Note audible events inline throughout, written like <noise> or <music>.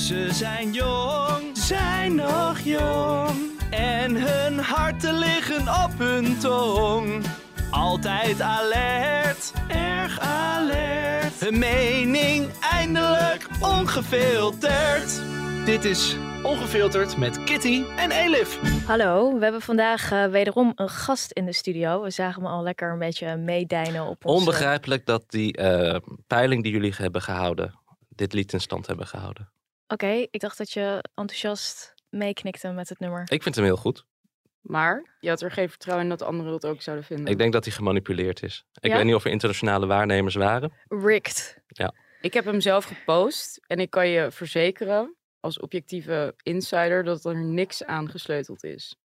Ze zijn jong, zijn nog jong. En hun harten liggen op hun tong. Altijd alert, erg alert. Hun mening eindelijk ongefilterd. Dit is Ongefilterd met Kitty en Elif. Hallo, we hebben vandaag uh, wederom een gast in de studio. We zagen hem al lekker een beetje meedijnen op ons. Onbegrijpelijk dat die uh, peiling die jullie hebben gehouden, dit lied in stand hebben gehouden. Oké, okay, ik dacht dat je enthousiast meeknikte met het nummer. Ik vind hem heel goed. Maar je had er geen vertrouwen in dat anderen het ook zouden vinden. Ik denk dat hij gemanipuleerd is. Ik ja? weet niet of er internationale waarnemers waren. Rigged. Ja. Ik heb hem zelf gepost en ik kan je verzekeren als objectieve insider dat er niks aan gesleuteld is.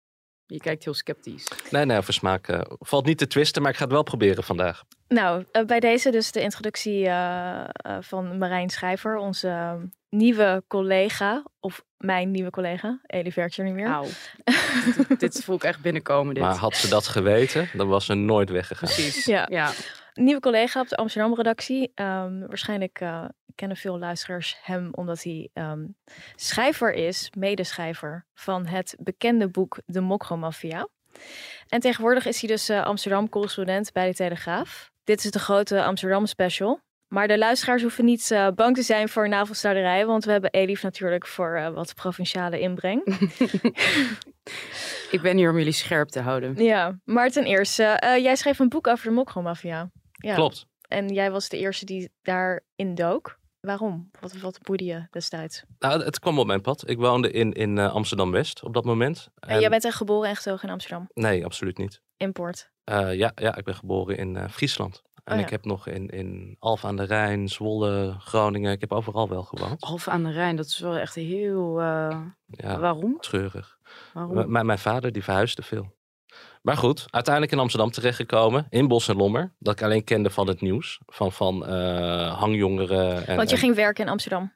Je kijkt heel sceptisch. Nee, nee, over smaak uh, valt niet te twisten, maar ik ga het wel proberen vandaag. Nou, uh, bij deze dus de introductie uh, van Marijn Schrijver, onze nieuwe collega, of mijn nieuwe collega. Elie werkt er niet meer. Auw. dit, voel ik echt binnenkomen. Dit. Maar had ze dat geweten, dan was ze nooit weggegaan. Precies, ja. ja. Nieuwe collega op de Amsterdam-redactie. Um, waarschijnlijk uh, kennen veel luisteraars hem omdat hij um, schrijver is, medeschrijver van het bekende boek De Mokromafia. En tegenwoordig is hij dus uh, Amsterdam-correspondent bij de Telegraaf. Dit is de grote Amsterdam-special. Maar de luisteraars hoeven niet uh, bang te zijn voor navelstaarderij, want we hebben Elif natuurlijk voor uh, wat provinciale inbreng. <laughs> Ik ben hier om jullie scherp te houden. Ja, maar ten eerste, uh, jij schreef een boek over de mokromafia. Ja. Klopt. En jij was de eerste die daarin dook. Waarom? Wat, wat boeide je destijds? Nou, het kwam op mijn pad. Ik woonde in, in Amsterdam-West op dat moment. En, en jij bent echt geboren en getogen in Amsterdam? Nee, absoluut niet. Import? ja, ja, ik ben geboren in Friesland. En Oh, ja. ik heb nog in, in Alphen aan de Rijn, Zwolle, Groningen, ik heb overal wel gewoond. Alphen aan de Rijn, dat is wel echt heel... Uh... Ja, Waarom? Treurig. Waarom? M mijn vader die verhuisde veel. Maar goed, uiteindelijk in Amsterdam terechtgekomen, in Bos en Lommer. Dat ik alleen kende van het nieuws, van, van uh, hangjongeren. En, Want je en... ging werken in Amsterdam?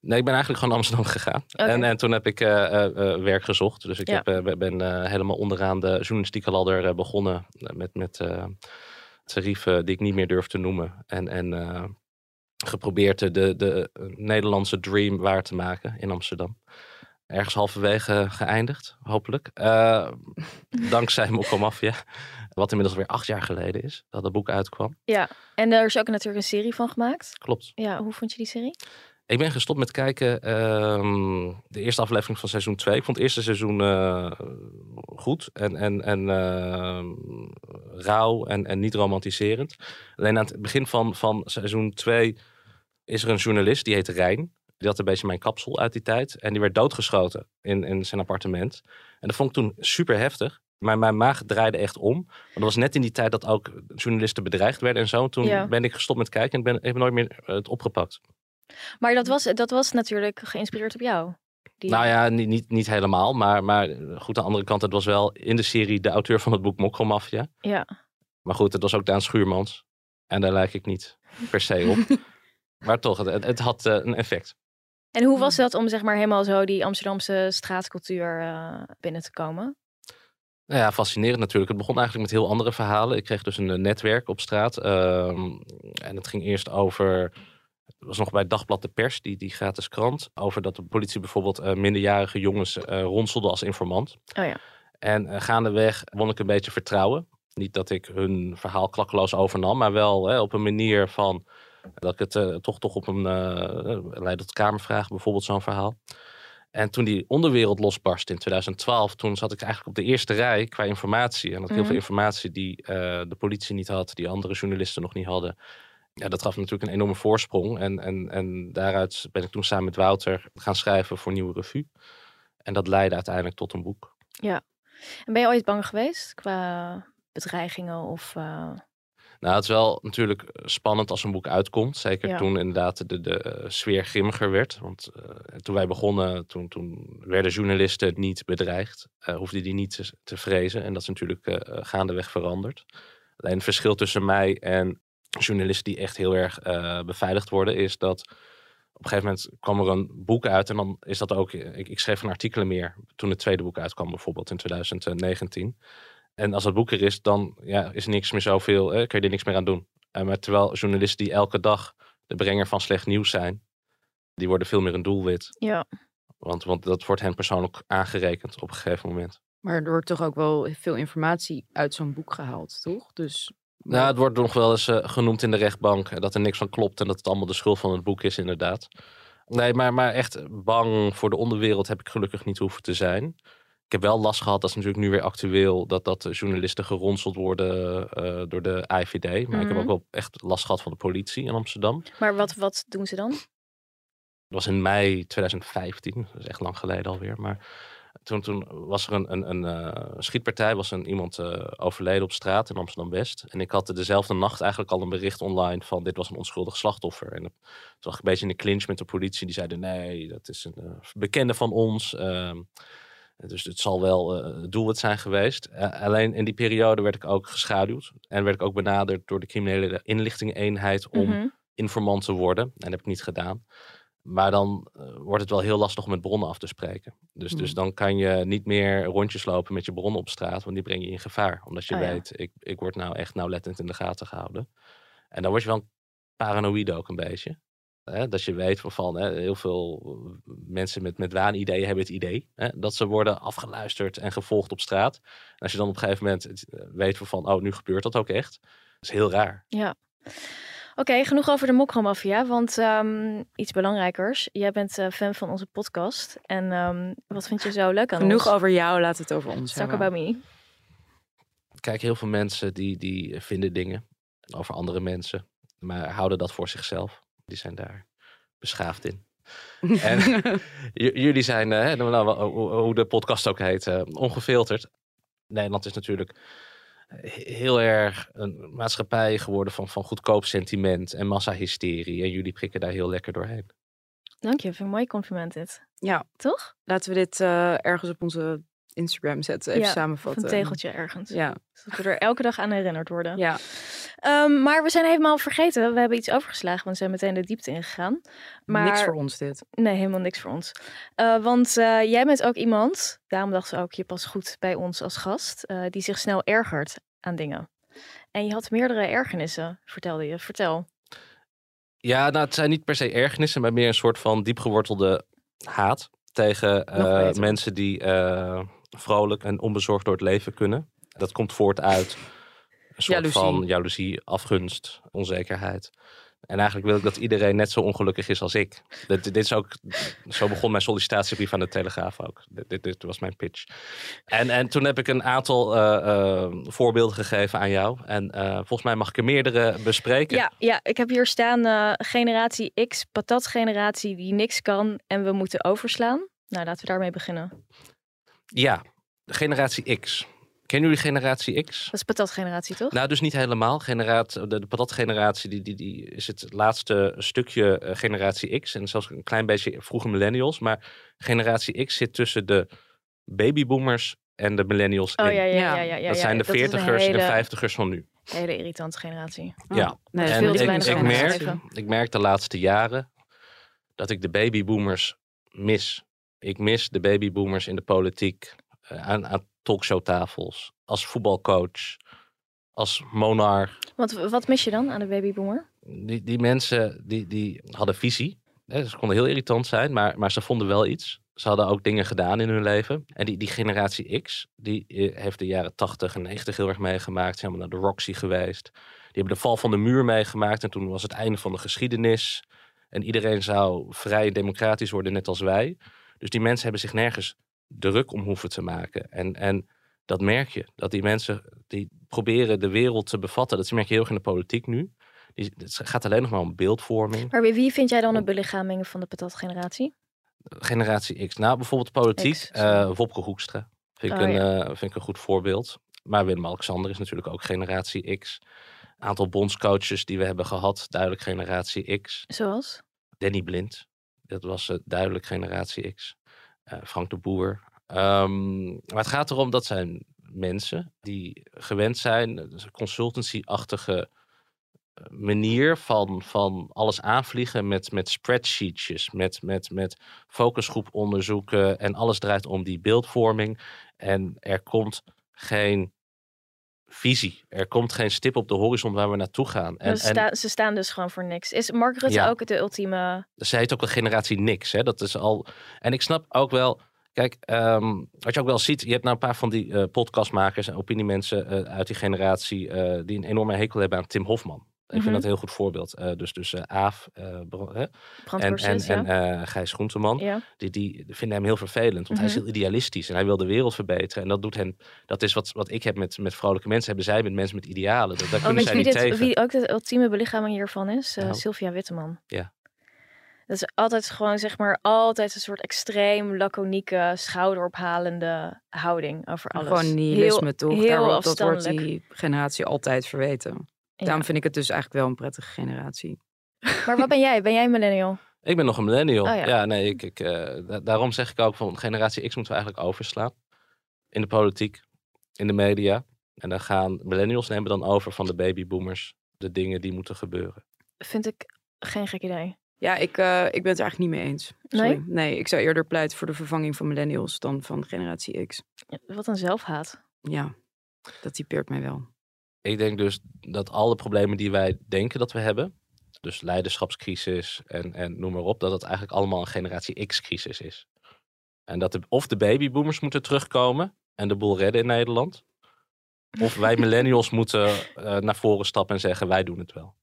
Nee, ik ben eigenlijk gewoon naar Amsterdam <laughs> gegaan. Okay. En, en toen heb ik uh, uh, werk gezocht. Dus ik Ja. heb, ben helemaal onderaan de journalistieke ladder begonnen met... met tarieven die ik niet meer durf te noemen. En, en uh, geprobeerd de, de, de Nederlandse dream waar te maken in Amsterdam. Ergens halverwege geëindigd, hopelijk. Uh, <laughs> dankzij Mokko Mafia. Wat inmiddels weer acht jaar geleden is, dat het boek uitkwam. Ja, en er is ook natuurlijk een serie van gemaakt. Klopt. Ja, hoe vond je die serie? Ik ben gestopt met kijken um, de eerste aflevering van seizoen 2. Ik vond het eerste seizoen uh, goed en, en, en uh, rauw en, en niet romantiserend. Alleen aan het begin van, van seizoen 2 is er een journalist, die heet Rijn. Die had een beetje mijn kapsel uit die tijd. En die werd doodgeschoten in, in zijn appartement. En dat vond ik toen super heftig. Maar mijn maag draaide echt om. Want dat was net in die tijd dat ook journalisten bedreigd werden en zo. Toen Ja. ben ik gestopt met kijken en ben, ik heb nooit meer het opgepakt. Maar dat was, dat was natuurlijk geïnspireerd op jou. Die... Nou ja, niet, niet, niet helemaal. Maar, maar goed, aan de andere kant, het was wel in de serie de auteur van het boek Mokromafia. Ja. Maar goed, het was ook Daan Schuurmans. En daar lijk ik niet per se op. <laughs> maar toch, het, het had uh, een effect. En hoe was dat om zeg maar helemaal zo die Amsterdamse straatcultuur uh, binnen te komen? Nou ja, fascinerend natuurlijk. Het begon eigenlijk met heel andere verhalen. Ik kreeg dus een netwerk op straat. Uh, en het ging eerst over was nog bij Dagblad de Pers, die, die gratis krant, over dat de politie bijvoorbeeld uh, minderjarige jongens uh, ronselde als informant. Oh ja. En uh, gaandeweg won ik een beetje vertrouwen. Niet dat ik hun verhaal klakkeloos overnam, maar wel hè, op een manier van dat ik het toch, toch op een leid tot kamervraag, bijvoorbeeld zo'n verhaal. En toen die onderwereld losbarst in 2012, toen zat ik eigenlijk op de eerste rij qua informatie. En had heel Mhm. veel informatie die uh, de politie niet had, die andere journalisten nog niet hadden. Ja, dat gaf natuurlijk een enorme voorsprong. En, en, en daaruit ben ik toen samen met Wouter gaan schrijven voor Nieuwe Revue. En dat leidde uiteindelijk tot een boek. Ja. En ben je ooit bang geweest qua bedreigingen of... Uh... Nou, het is wel natuurlijk spannend als een boek uitkomt. Zeker Ja. toen inderdaad de, de eh, sfeer grimmiger werd. Want eh, toen wij begonnen, toen, toen werden journalisten niet bedreigd. eh hoefden die niet te, te vrezen. En dat is natuurlijk eh, gaandeweg veranderd. Alleen het verschil tussen mij en journalisten die echt heel erg eh, beveiligd worden, is dat op een gegeven moment kwam er een boek uit. En dan is dat ook, ik, ik schreef een artikelen meer toen het tweede boek uitkwam, bijvoorbeeld in 2019. En als dat boek er is, dan ja, is niks meer zoveel, eh, kun je er niks meer aan doen. Eh, maar terwijl journalisten die elke dag de brenger van slecht nieuws zijn, die worden veel meer een doelwit. Ja. Want, want dat wordt hen persoonlijk aangerekend op een gegeven moment. Maar er wordt toch ook wel veel informatie uit zo'n boek gehaald, toch? Dus Nou, het wordt nog wel eens eh, genoemd in de rechtbank dat er niks van klopt en dat het allemaal de schuld van het boek is, inderdaad. Nee, maar, maar echt bang voor de onderwereld heb ik gelukkig niet hoeven te zijn. Ik heb wel last gehad, dat is natuurlijk nu weer actueel, dat, dat journalisten geronseld worden eh, door de IVD. Maar ik heb Mhm. ook wel echt last gehad van de politie in Amsterdam. Maar wat, wat doen ze dan? Dat was in mei 2015, dat is echt lang geleden alweer. Maar toen, toen was er een, een, een eh, schietpartij, was een, iemand eh, overleden op straat in Amsterdam-West. En ik had dezelfde nacht eigenlijk al een bericht online van dit was een onschuldig slachtoffer. En het zag ik een beetje in de clinch met de politie. Die zeiden nee, dat is een eh, bekende van ons. Ehm, dus het zal wel het doelwit zijn geweest. Alleen in die periode werd ik ook geschaduwd. En werd ik ook benaderd door de criminele inlichtingeneenheid om Mhm. informant te worden. En dat heb ik niet gedaan. Maar dan eh, wordt het wel heel lastig om met bronnen af te spreken. Dus, dus Hmm. dan kan je niet meer rondjes lopen met je bronnen op straat, want die breng je in gevaar. Omdat je Oh ja. weet, ik, ik word nou echt nauwlettend in de gaten gehouden. En dan word je wel paranoïde ook een beetje. Hè? Dat je weet van, van hè, heel veel mensen met, met waanideeën hebben het idee hè, dat ze worden afgeluisterd en gevolgd op straat. En als je dan op een gegeven moment eh, weet van, van, oh, nu gebeurt dat ook echt. Dat is heel raar. Ja. Oké, genoeg over de mokromafia, want ehm, iets belangrijkers. Jij bent eh, fan van onze podcast. En ehm, wat vind je zo leuk aan genoeg ons? over jou, laat het over ons Talk hebben. about me. Kijk, heel veel mensen die, die vinden dingen over andere mensen, maar houden dat voor zichzelf. Die zijn daar beschaafd in. <laughs> En <laughs> jullie zijn, eh, hè, nou, wel, hoe- de podcast ook heet, eh, ongefilterd. Nederland is natuurlijk heel erg een maatschappij geworden van, van goedkoop sentiment en massahysterie. En jullie prikken daar heel lekker doorheen. Dank je, vind ik een mooi compliment dit. Ja, Toch? laten we dit eh, ergens op onze Instagram zetten. Even Ja, samenvatten. een tegeltje ergens. Ja, Zodat we er elke dag aan herinnerd worden. ja. Ehm, maar we zijn helemaal vergeten. We hebben iets overgeslagen, want we zijn meteen de diepte ingegaan. Maar niks voor ons dit. Nee, helemaal niks voor ons. Eh, want eh, jij bent ook iemand, daarom dachten we ook, je past goed bij ons als gast, eh, die zich snel ergert aan dingen. En je had meerdere ergernissen, vertelde je. Vertel. Ja, nou, het zijn niet per se ergernissen, maar meer een soort van diepgewortelde haat tegen eh, mensen die eh, vrolijk en onbezorgd door het leven kunnen. Dat komt voort uit een soort Jaloezie. van jaloezie, afgunst, onzekerheid. En eigenlijk wil ik dat iedereen net zo ongelukkig is als ik. Dit, dit is ook, zo begon mijn sollicitatiebrief aan de Telegraaf ook. Dit, dit, was mijn pitch. En, en toen heb ik een aantal eh, eh, voorbeelden gegeven aan jou. En eh, volgens mij mag ik er meerdere bespreken. Ja, ja, ik heb hier staan generatie X, patatgeneratie die niks kan en we moeten overslaan. Nou, laten we daarmee beginnen. Ja, generatie X. Kennen jullie generatie X? Dat is patatgeneratie, toch? Nou, dus niet helemaal. Generaat, de, de patatgeneratie die, die, die is het laatste stukje eh, generatie X. En zelfs een klein beetje vroege millennials. Maar generatie X zit tussen de babyboomers en de millennials oh in. ja, ja, ja. Ja, ja, ja, ja, dat zijn de veertigers en de vijftigers van nu. hele irritante generatie. Ja. Nee, En veel ik, ik, merk, ik merk de laatste jaren dat ik de babyboomers mis. Ik mis de babyboomers in de politiek, aan, aan talkshowtafels, als voetbalcoach, als monarch. Want w- wat mis je dan aan de babyboomer? Die, die mensen die, die hadden visie. Ze konden heel irritant zijn, maar, maar ze vonden wel iets. Ze hadden ook dingen gedaan in hun leven. En die, die generatie X, die eh, heeft de jaren 80 en 90 heel erg meegemaakt. Ze zijn naar de Roxy geweest. Die hebben de val van de muur meegemaakt. En toen was het einde van de geschiedenis. En iedereen zou vrij en democratisch worden, net als wij. Dus die mensen hebben zich nergens druk om hoeven te maken. En, en dat merk je. Dat die mensen die proberen de wereld te bevatten. Dat merk je heel erg in de politiek nu. Die, het gaat alleen nog maar om beeldvorming. Maar wie, vind jij dan een belichaming van de patatgeneratie? Generatie X. Nou, bijvoorbeeld politiek. X, eh Wopke Hoekstra. Vind ik, Oh, een, ja. eh, vind ik een goed voorbeeld. Maar Willem-Alexander is natuurlijk ook generatie X. aantal bondscoaches die we hebben gehad, duidelijk generatie X. Zoals? Danny Blind, dat was eh, duidelijk generatie X. Eh, Frank de Boer. Ehm, maar het gaat erom, dat zijn mensen die gewend zijn, dus een consultancy-achtige eh, manier van, van alles aanvliegen met, met spreadsheetjes, met, met, met focusgroep onderzoeken en alles draait om die beeldvorming. En er komt geen visie. Er komt geen stip op de horizon waar we naartoe gaan. En, ze, sta- ze staan dus gewoon voor niks. Is Mark Rutte Ja. ook de ultieme... ze heet ook wel generatie niks. Hè? Dat is al. En ik snap ook wel. Kijk, ehm, wat je ook wel ziet, je hebt nou een paar van die eh, podcastmakers en opiniemensen eh, uit die generatie eh, die een enorme hekel hebben aan Tim Hofman. Ik Mhm. vind dat een heel goed voorbeeld. Eh, dus dus eh, Aaf eh, en, en, ja? en eh, Gijs Groenteman. ja. Die, die vinden hem heel vervelend, want hij is Mhm. heel idealistisch en hij wil de wereld verbeteren. En dat doet hen, dat is wat, wat ik heb met, met vrolijke mensen, hebben zij met mensen met idealen. Dat, daar Oh, kunnen zij wie, niet dit, tegen. wie ook de ultieme belichaming hiervan is? Nou. Sylvia Witteman. Ja. Dat is altijd gewoon, zeg maar, altijd een soort extreem laconieke, schouderophalende houding over alles. Gewoon nihilisme, Heel- toch? Heel Daar wordt, dat wordt die generatie altijd verweten. Ja. Daarom vind ik het dus eigenlijk wel een prettige generatie. Maar wat ben jij? Ben jij een millennial? Ik ben nog een millennial. Oh ja. ja. nee, ik, ik, eh, da- daarom zeg ik ook van generatie X moeten we eigenlijk overslaan. In de politiek, in de media. En dan gaan millennials nemen dan over van de babyboomers de dingen die moeten gebeuren. Vind ik geen gek idee. Ja, ik, eh, ik ben het er eigenlijk niet mee eens. Sorry. Nee? Nee, ik zou eerder pleiten voor de vervanging van millennials dan van generatie X. Ja, Wat een zelfhaat. Ja, dat typeert mij wel. Ik denk dus dat alle problemen die wij denken dat we hebben, dus leiderschapscrisis en, en noem maar op, dat het eigenlijk allemaal een generatie X-crisis is. En dat de, of de babyboomers moeten terugkomen en de boel redden in Nederland, of wij <laughs> millennials moeten eh, naar voren stappen en zeggen wij doen het wel.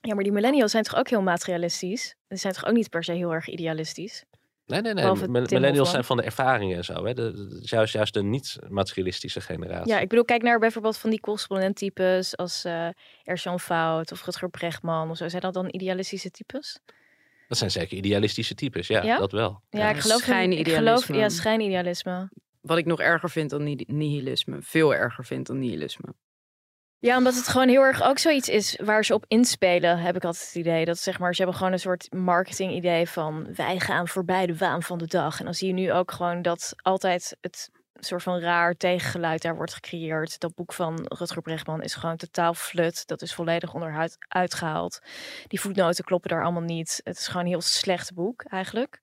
Ja, maar die millennials zijn toch ook heel materialistisch? Die zijn toch ook niet per se heel erg idealistisch? Nee, nee, nee. Millennials zijn van de ervaringen en zo. Hè? De, de- de- juist, juist de niet-materialistische generatie. Ja, ik bedoel, kijk naar bijvoorbeeld van die correspondenttypes als eh Ersan Fout of Rutger Brechtman of zo. Zijn dat dan idealistische types? Dat zijn zeker idealistische types, ja, Ja? dat wel. Ja, ik geloof in- ik geloof, Schijnidealisme. ja, schijnidealisme. Wat ik nog erger vind dan ni- nihilisme. Veel erger vind dan nihilisme. Ja, omdat het gewoon heel erg ook zoiets is waar ze op inspelen, heb ik altijd het idee. Dat zeg maar, ze hebben gewoon een soort marketing idee van wij gaan voorbij de waan van de dag. En dan zie je nu ook gewoon dat altijd het soort van raar tegengeluid daar wordt gecreëerd. Dat boek van Rutger Brechtman is gewoon totaal flut. Dat is volledig onderuit uitgehaald. Die voetnoten kloppen daar allemaal niet. Het is gewoon een heel slecht boek eigenlijk.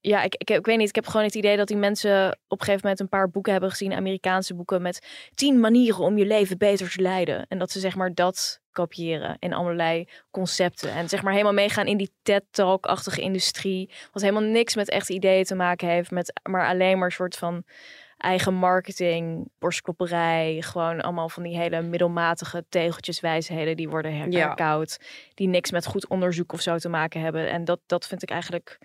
Ja, ik, ik, ik weet niet. Ik heb gewoon het idee dat die mensen op een gegeven moment een paar boeken hebben gezien, Amerikaanse boeken met tien manieren om je leven beter te leiden. En dat ze zeg maar dat kopiëren in allerlei concepten. En zeg maar helemaal meegaan in die TED-talk-achtige industrie. Wat helemaal niks met echte ideeën te maken heeft. Met, maar alleen maar een soort van eigen marketing, borstklopperij. Gewoon allemaal van die hele middelmatige tegeltjeswijsheden die worden Ja. herkoud. Die niks met goed onderzoek of zo te maken hebben. En dat, dat vind ik eigenlijk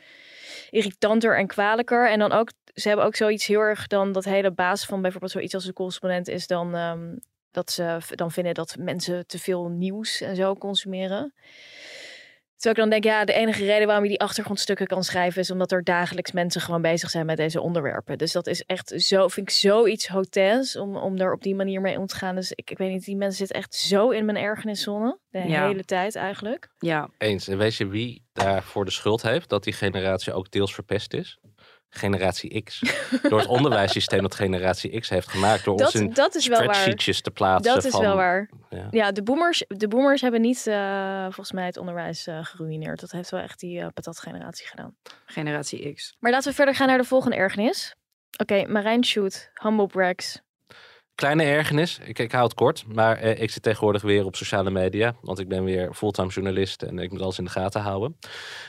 irritanter en kwalijker. En dan ook, ze hebben ook zoiets heel erg dan dat hele basis van bijvoorbeeld zoiets als de correspondent is dan ehm, dat ze dan vinden dat mensen te veel nieuws en zo consumeren. Terwijl ik dan denk, ja, de enige reden waarom je die achtergrondstukken kan schrijven is omdat er dagelijks mensen gewoon bezig zijn met deze onderwerpen. Dus dat is echt zo, vind ik zoiets hotels om, om er op die manier mee om te gaan. Dus ik, ik weet niet, die mensen zitten echt zo in mijn ergerniszone. De Ja. hele tijd eigenlijk. Ja, Eens. En weet je wie daarvoor de schuld heeft dat die generatie ook deels verpest is? Generatie X. <laughs> Door het onderwijssysteem dat generatie X heeft gemaakt. Door ons Dat, in dat is wel waar. spreadsheetjes te plaatsen. Dat is van, wel waar. Ja. Ja, de boomers, de boomers hebben niet eh, volgens mij het onderwijs eh, geruineerd. Dat heeft wel echt die eh patatgeneratie gedaan. generatie X. Maar laten we verder gaan naar de volgende ergernis. Oké, Marijn Shoot, Humble Brags. Kleine ergernis, ik, ik hou het kort, maar eh, ik zit tegenwoordig weer op sociale media, want ik ben weer fulltime journalist en ik moet alles in de gaten houden.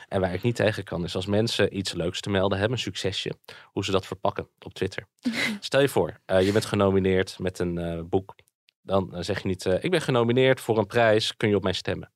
En waar ik niet tegen kan, is als mensen iets leuks te melden hebben, een succesje, hoe ze dat verpakken op Twitter. <laughs> Stel je voor, eh, je bent genomineerd met een eh, boek. Dan eh, zeg je niet, ik ben genomineerd voor een prijs, kun je op mij stemmen?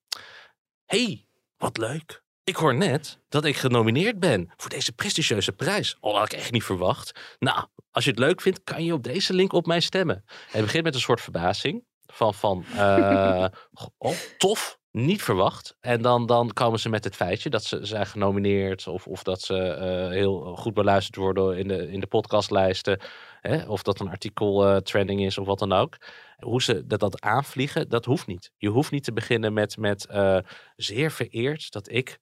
hey, wat leuk. Ik hoor net dat ik genomineerd ben voor deze prestigieuze prijs. Oh, dat had ik echt niet verwacht. Nou, als je het leuk vindt, kan je op deze link op mij stemmen. Hij begint met een soort verbazing. Van, van eh, <laughs> oh, tof, niet verwacht. En dan, dan komen ze met het feitje dat ze zijn genomineerd. Of, of dat ze eh, heel goed beluisterd worden in de, in de podcastlijsten. Hè? Of dat een artikel eh, trending is of wat dan ook. Hoe ze dat, dat aanvliegen, dat hoeft niet. Je hoeft niet te beginnen met, met eh, zeer vereerd dat ik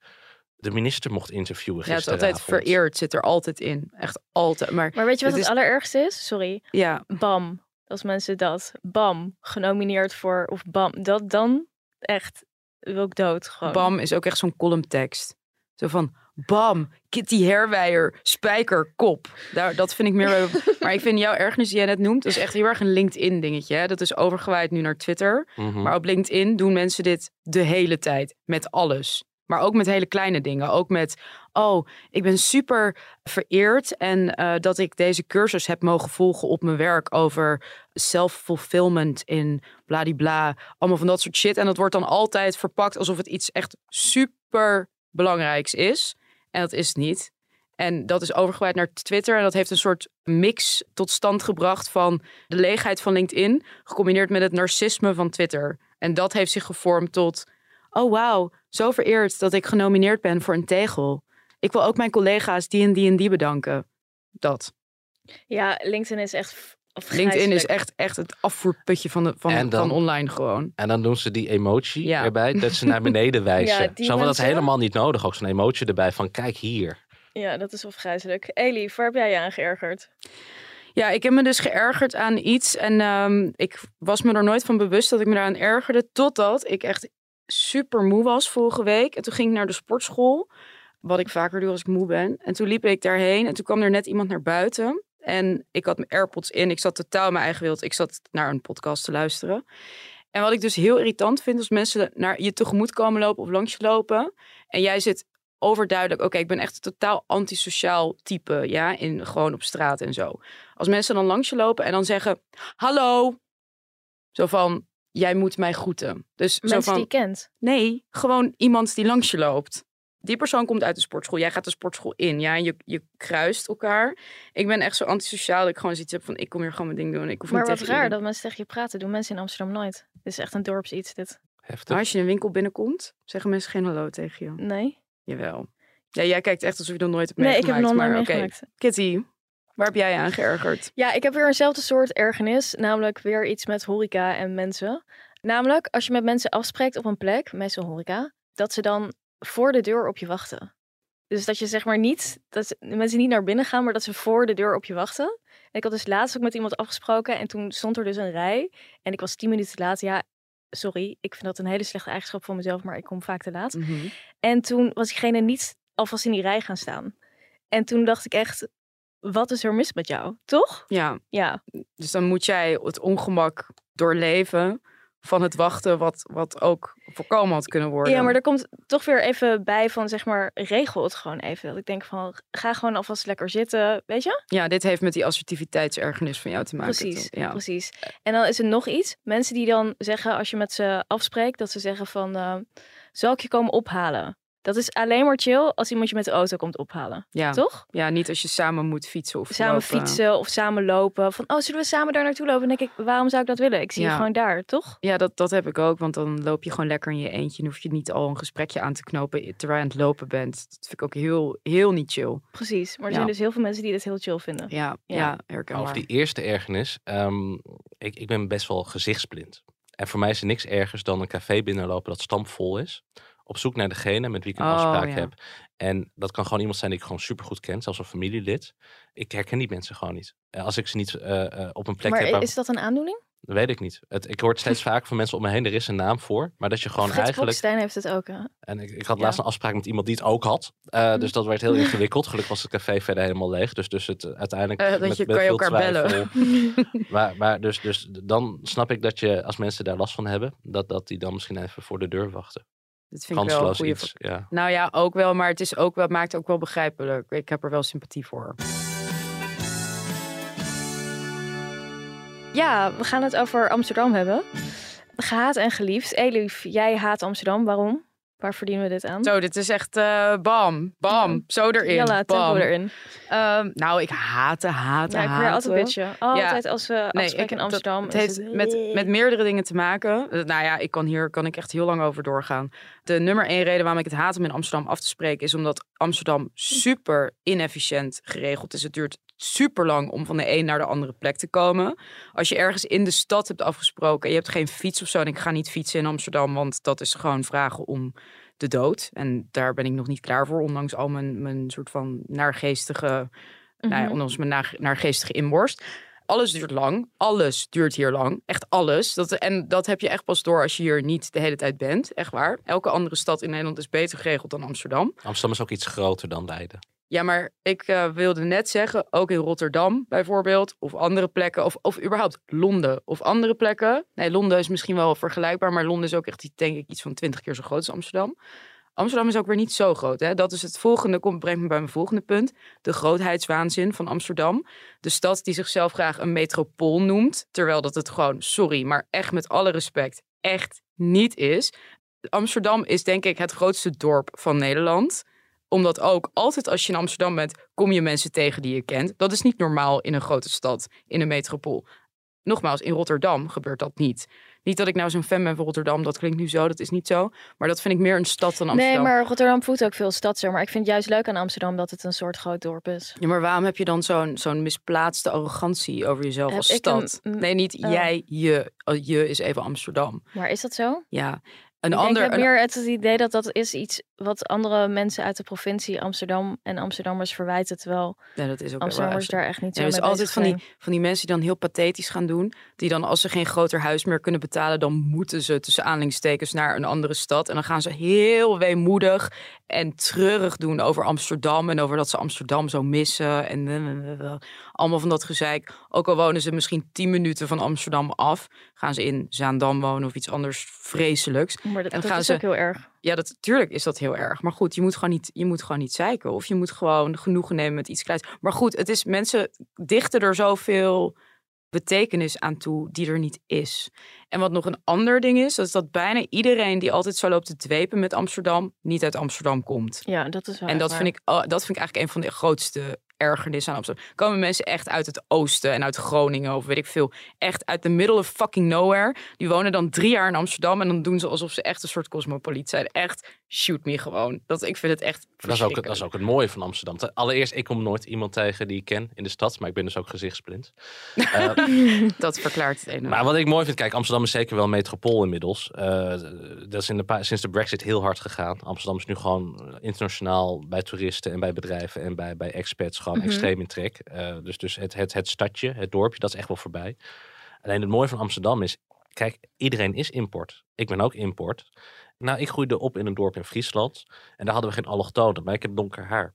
de minister mocht interviewen Ja, het is altijd vereerd, zit er altijd in. Echt altijd. Maar, Maar weet je wat Het het, is- allerergste is? Sorry. ja, Bam. Als mensen dat, bam, genomineerd voor, of bam, dat dan echt wil ik dood gewoon. BAM is ook echt zo'n columntekst. Zo van, bam, Kitty Herwijer, spijker, kop. Daar, dat vind ik meer... <laughs> maar ik vind jouw ergernis die jij net noemt, dat is echt heel erg een LinkedIn dingetje. Hè? Dat is overgewaaid nu naar Twitter. Mhm. Maar op LinkedIn doen mensen dit de hele tijd. Met alles. Maar ook met hele kleine dingen. Ook met, oh, ik ben super vereerd. En eh, dat ik deze cursus heb mogen volgen op mijn werk over self-fulfillment in bladibla. Allemaal van dat soort shit. En dat wordt dan altijd verpakt alsof het iets echt super belangrijks is. En dat is het niet. En dat is overgewaaid naar Twitter. En dat heeft een soort mix tot stand gebracht van de leegheid van LinkedIn. Gecombineerd met het narcisme van Twitter. En dat heeft zich gevormd tot... Oh wauw, zo vereerd dat ik genomineerd ben voor een tegel. Ik wil ook mijn collega's die en die en die bedanken. Dat. Ja, LinkedIn is echt LinkedIn is echt, echt het afvoerputje van, de, van, En dan- van online gewoon. En dan doen ze die emoji Ja. erbij, dat ze naar <laughs> beneden wijzen. Ja, die Zo van, dat is helemaal niet nodig. Ook zo'n emoji erbij van, kijk hier. Ja, dat is afgrijzelijk. Elif, waar heb jij je aan geërgerd? Ja, ik heb me dus geërgerd aan iets. En ehm, ik was me er nooit van bewust dat ik me daaraan ergerde. Totdat ik echt super moe was vorige week. En toen ging ik naar de sportschool. Wat ik vaker doe als ik moe ben. En toen liep ik daarheen. En toen kwam er net iemand naar buiten. En ik had mijn AirPods in. Ik zat totaal in mijn eigen wereld. Ik zat naar een podcast te luisteren. En wat ik dus heel irritant vind als mensen naar je tegemoet komen lopen of langs je lopen. En jij zit overduidelijk, oké, ik ben echt een totaal antisociaal type, ja, in gewoon op straat en zo. Als mensen dan langs je lopen en dan zeggen, hallo, zo van, jij moet mij groeten. Dus zo Mensen van, die je kent. nee, gewoon iemand die langs je loopt. Die persoon komt uit de sportschool. Jij gaat de sportschool in. Ja, en je, je kruist elkaar. Ik ben echt zo antisociaal dat ik gewoon zoiets heb van... ik kom hier gewoon mijn ding doen. Ik hoef Maar niet wat raar dat mensen tegen je praten. Doen mensen in Amsterdam nooit. Dit is echt een dorpsiets, dit. Heftig. Nou, als je in een winkel binnenkomt, zeggen mensen geen hallo tegen je. Nee? Jawel. Ja, jij kijkt echt alsof je dat nooit hebt Nee, ik heb meegemaakt. nog nooit maar oké. meegemaakt. Kitty, waar heb jij aan geërgerd? Ja, ik heb weer eenzelfde soort ergernis. Namelijk weer iets met horeca en mensen. Namelijk, als je met mensen afspreekt op een plek, mensen horeca, dat ze dan voor de deur op je wachten. Dus dat je zeg maar niet, dat mensen niet naar binnen gaan, maar dat ze voor de deur op je wachten. En ik had dus laatst ook met iemand afgesproken en toen stond er dus een rij. En ik was tien minuten te laat. Ja, sorry, ik vind dat een hele slechte eigenschap van mezelf, maar ik kom vaak te laat. Mhm. En toen was diegene niet alvast in die rij gaan staan. En toen dacht ik echt, wat is er mis met jou? Toch? Ja, Ja, dus dan moet jij het ongemak doorleven van het wachten... wat, wat ook voorkomen had kunnen worden. Ja, maar er komt toch weer even bij van, zeg maar, regel het gewoon even. Dat ik denk van, ga gewoon alvast lekker zitten, weet je? Ja, dit heeft met die assertiviteitsergernis van jou te maken. Precies, toch? Ja. precies. En dan is er nog iets. Mensen die dan zeggen, als je met ze afspreekt, dat ze zeggen van, eh, zal ik je komen ophalen? Dat is alleen maar chill als iemand je met de auto komt ophalen, Ja. toch? ja, niet als je samen moet fietsen of Samen lopen. fietsen of samen lopen. Van, oh, zullen we samen daar naartoe lopen? Dan denk ik, waarom zou ik dat willen? Ik zie Ja. je gewoon daar, toch? Ja, dat, dat heb ik ook. Want dan loop je gewoon lekker in je eentje. En hoef je niet al een gesprekje aan te knopen terwijl je aan het lopen bent. Dat vind ik ook heel, heel niet chill. Precies. Maar er Ja. zijn dus heel veel mensen die dit heel chill vinden. Ja, ja. Ja. herkenbaar. Over die eerste ergernis. ehm, ik, ik ben best wel gezichtsblind. En voor mij is er niks ergers dan een café binnenlopen dat stampvol is. Op zoek naar degene met wie ik een Oh, afspraak ja. heb. En dat kan gewoon iemand zijn die ik gewoon supergoed ken. Zelfs een familielid. Ik herken die mensen gewoon niet. Eh, Als ik ze niet eh, eh, op een plek maar heb, waar- is dat een aandoening? dat weet ik niet. Het, ik hoor het steeds vaker van mensen om me heen. Er is een naam voor. Maar dat je gewoon Frits eigenlijk... Bokstein heeft het ook. Hè? En ik, ik had Ja. laatst een afspraak met iemand die het ook had. Eh, Dus dat werd heel <laughs> ingewikkeld. Gelukkig was het café verder helemaal leeg. Dus, dus het, uiteindelijk... Dat met- je, met kan je elkaar bellen. <laughs> Maar, maar dus, dus dan snap ik dat je, als mensen daar last van hebben... dat, dat die dan misschien even voor de deur wachten. Dat vind ik wel een goede... iets, ja. Nou ja, ook wel. Maar het is ook wel, maakt het ook wel begrijpelijk. Ik heb er wel sympathie voor. Ja, we gaan het over Amsterdam hebben. Gehaat en geliefd. Elif, jij haat Amsterdam. Waarom? Waar verdienen we dit aan? Zo, dit is echt eh, bam, bam, zo erin. Jalla, bam. erin. Ehm, nou, ik haatte, haatte, Ja, ik weer altijd bitchen. Altijd als we afspreken ik- in dat- Amsterdam. Het heeft het- met, met meerdere dingen te maken. Nou ja, ik kan hier kan ik echt heel lang over doorgaan. De nummer één reden waarom ik het haat om in Amsterdam af te spreken... is omdat Amsterdam super inefficiënt geregeld is. Het duurt super lang om van de een naar de andere plek te komen. Als je ergens in de stad hebt afgesproken... en je hebt geen fiets of zo... en ik ga niet fietsen in Amsterdam... want dat is gewoon vragen om de dood. En daar ben ik nog niet klaar voor... ondanks al mijn, mijn soort van naargeestige... Nou ja, Mhm. ondanks mijn naar, naargeestige inborst. Alles duurt lang. Alles duurt hier lang. Echt alles. Dat, en dat heb je echt pas door als je hier niet de hele tijd bent. Echt waar. Elke andere stad in Nederland is beter geregeld dan Amsterdam. Amsterdam is ook iets groter dan Leiden. Ja, maar ik eh, wilde net zeggen, ook in Rotterdam bijvoorbeeld, of andere plekken, of, of überhaupt Londen of andere plekken. Nee, Londen is misschien wel vergelijkbaar, maar Londen is ook echt, denk ik, iets van twintig keer zo groot als Amsterdam. Amsterdam is ook weer niet zo groot. Hè? Dat is het volgende, komt, brengt me bij mijn volgende punt. De grootheidswaanzin van Amsterdam. De stad die zichzelf graag een metropool noemt, terwijl dat het gewoon, sorry, maar echt met alle respect, echt niet is. Amsterdam is denk ik het grootste dorp van Nederland omdat ook altijd als je in Amsterdam bent, kom je mensen tegen die je kent. Dat is niet normaal in een grote stad, in een metropool. Nogmaals, in Rotterdam gebeurt dat niet. Niet dat ik nou zo'n fan ben van Rotterdam, dat klinkt nu zo, dat is niet zo. Maar dat vind ik meer een stad dan Amsterdam. Nee, maar Rotterdam voelt ook veel stad zo. Maar ik vind het juist leuk aan Amsterdam dat het een soort groot dorp is. Ja, maar waarom heb je dan zo'n zo'n misplaatste arrogantie over jezelf Heb als stad? een- nee, niet oh. jij, je. Oh, Je is even Amsterdam. Maar is dat zo? Ja. Een ik ander, denk, ik heb meer het idee dat dat is iets wat andere mensen uit de provincie Amsterdam en Amsterdammers verwijten. Terwijl Nee, dat is ook waar. Amsterdammers daar echt niet zo Ja, er is altijd van die, van die mensen die dan heel pathetisch gaan doen. Die dan als ze geen groter huis meer kunnen betalen, dan moeten ze tussen aanhalingstekens naar een andere stad. En dan gaan ze heel weemoedig en treurig doen over Amsterdam. En over dat ze Amsterdam zo missen. En allemaal van dat gezeik. Ook al wonen ze misschien 10 minuten van Amsterdam af. Gaan ze in Zaandam wonen of iets anders vreselijks. Maar dat, en dat gaan is ze- ook heel erg. Ja, dat, tuurlijk is dat heel erg. Maar goed, je moet gewoon niet, je moet gewoon niet zeiken. Of je moet gewoon genoegen nemen met iets kleins. Maar goed, het is, mensen dichten er zoveel betekenis aan toe die er niet is. En wat nog een ander ding is, dat is dat bijna iedereen die altijd zo loopt te dwepen met Amsterdam, niet uit Amsterdam komt. Ja, dat is wel En dat waar. vind, ik, dat vind ik eigenlijk een van de grootste ergernissen aan Amsterdam. Komen mensen echt uit het oosten en uit Groningen of weet ik veel. Echt uit de middle of fucking nowhere. Die wonen dan drie jaar in Amsterdam en dan doen ze alsof ze echt een soort cosmopoliet zijn. Echt, shoot me gewoon. Dat, ik vind het echt Dat is, ook, dat is ook het mooie van Amsterdam. Te- Allereerst, ik kom nooit iemand tegen die ik ken in de stad, maar ik ben dus ook gezichtsblind. <laughs> Eh, Dat verklaart het ene. maar wat ik mooi vind, kijk, Amsterdam is zeker wel een metropool inmiddels. Eh, dat is in de sinds de brexit heel hard gegaan. Amsterdam is nu gewoon internationaal bij toeristen en bij bedrijven en bij, bij expats gewoon Mhm. extreem in trek. Eh, dus dus het, het, het stadje, het dorpje, dat is echt wel voorbij. Alleen het mooie van Amsterdam is, kijk, iedereen is import. Ik ben ook import. Nou, ik groeide op in een dorp in Friesland en daar hadden we geen allochtonen, maar ik heb donker haar.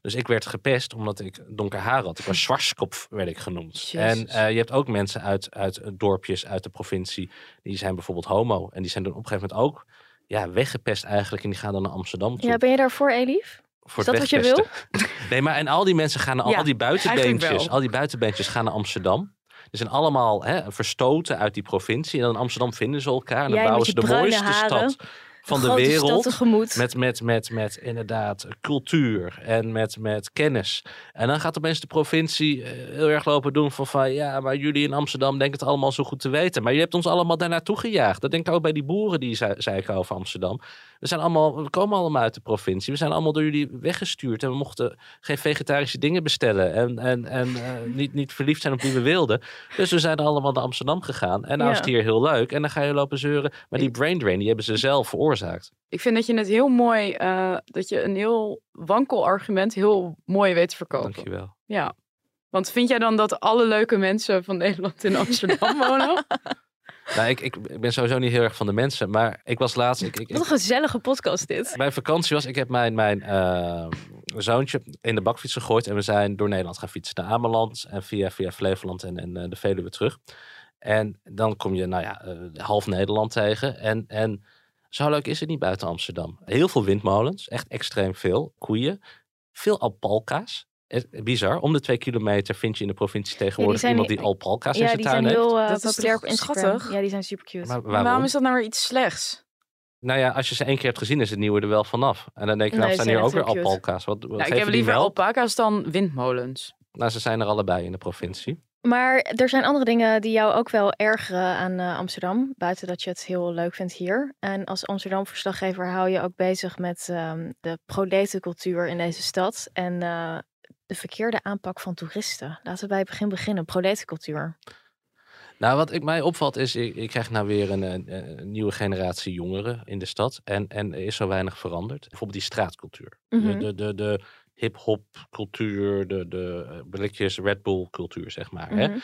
Dus ik werd gepest omdat ik donker haar had. Ik was <laughs> Schwarzkopf, werd ik genoemd. Jezus. En eh, je hebt ook mensen uit, uit eh, dorpjes uit de provincie. Die zijn bijvoorbeeld homo. En die zijn dan op een gegeven moment ook ja, weggepest eigenlijk. En die gaan dan naar Amsterdam toe. Ja, ben je daarvoor, Elief? voor is dat wat je wegpesten. <laughs> Nee, maar en al die mensen gaan naar Ja, al die buitenbeentjes. Al die buitenbeentjes gaan naar Amsterdam. Die zijn allemaal hè, verstoten uit die provincie. En dan in Amsterdam vinden ze elkaar. En dan Jij bouwen ze de mooiste haren, stad van de, wereld. Met, met, met, met inderdaad cultuur en met, met kennis. En dan gaat opeens de provincie eh, heel erg lopen doen van, van ja, maar jullie in Amsterdam denken het allemaal zo goed te weten. Maar je hebt ons allemaal daar naartoe gejaagd. Dat denk ik ook bij die boeren die zei, zeiken over Amsterdam. We, zijn allemaal, we komen allemaal uit de provincie. We zijn allemaal door jullie weggestuurd. En we mochten geen vegetarische dingen bestellen. En, en, en eh, niet, niet verliefd zijn op wie we wilden. Dus we zijn allemaal naar Amsterdam gegaan. En nou Ja. is het hier heel leuk. En dan ga je lopen zeuren. Maar die brain drain, die hebben ze zelf veroorzaakt. Ik vind dat je het heel mooi, eh, dat je een heel wankel argument heel mooi weet te verkopen. Dankjewel. Ja. Want vind jij dan dat alle leuke mensen van <laughs> Nederland in Amsterdam wonen? <laughs> Nou, ik, ik, ik ben sowieso niet heel erg van de mensen. Maar ik was laatst... Ik, ik, Wat een gezellige podcast dit. Mijn vakantie was, ik heb mijn, mijn eh, zoontje in de bakfiets gegooid. En we zijn door Nederland gaan fietsen naar Ameland. En via, via Flevoland en, en eh, de Veluwe terug. En dan kom je, nou ja, eh, half Nederland tegen. En, en zo leuk is het niet buiten Amsterdam. Heel veel windmolens, echt extreem veel. Koeien, veel alpalka's. Bizar, om de twee kilometer vind je in de provincie tegenwoordig zijn iemand die- alpalca's in Ja, zijn die tuin zijn heeft. heel eh, Dat is populair toch op Instagram. schattig? Ja, die zijn super cute. Maar waarom? waarom is dat nou weer iets slechts? Nou ja, als je ze één keer hebt gezien, is het nieuwe er wel vanaf. En dan denk je, nou, Nee, staan ze hier ook zijn weer alpaca's. Wat, wat Nou, ik geven heb die liever wel? alpaca's dan windmolens. Nou, ze zijn er allebei in de provincie. Maar er zijn andere dingen die jou ook wel ergeren aan eh, Amsterdam. Buiten dat je het heel leuk vindt hier. En als Amsterdam-verslaggever hou je ook bezig met ehm, de proletencultuur in deze stad. En eh, de verkeerde aanpak van toeristen. Laten we bij het begin beginnen. Proletencultuur. Nou, wat ik mij opvalt is, ik, ik krijg nou weer een, een, een nieuwe generatie jongeren in de stad. En, en er is zo weinig veranderd. Bijvoorbeeld die straatcultuur. Mhm. De, de, de, de hip-hop cultuur, de, de eh, blikjes Red Bull cultuur, zeg maar. Hè? Mhm.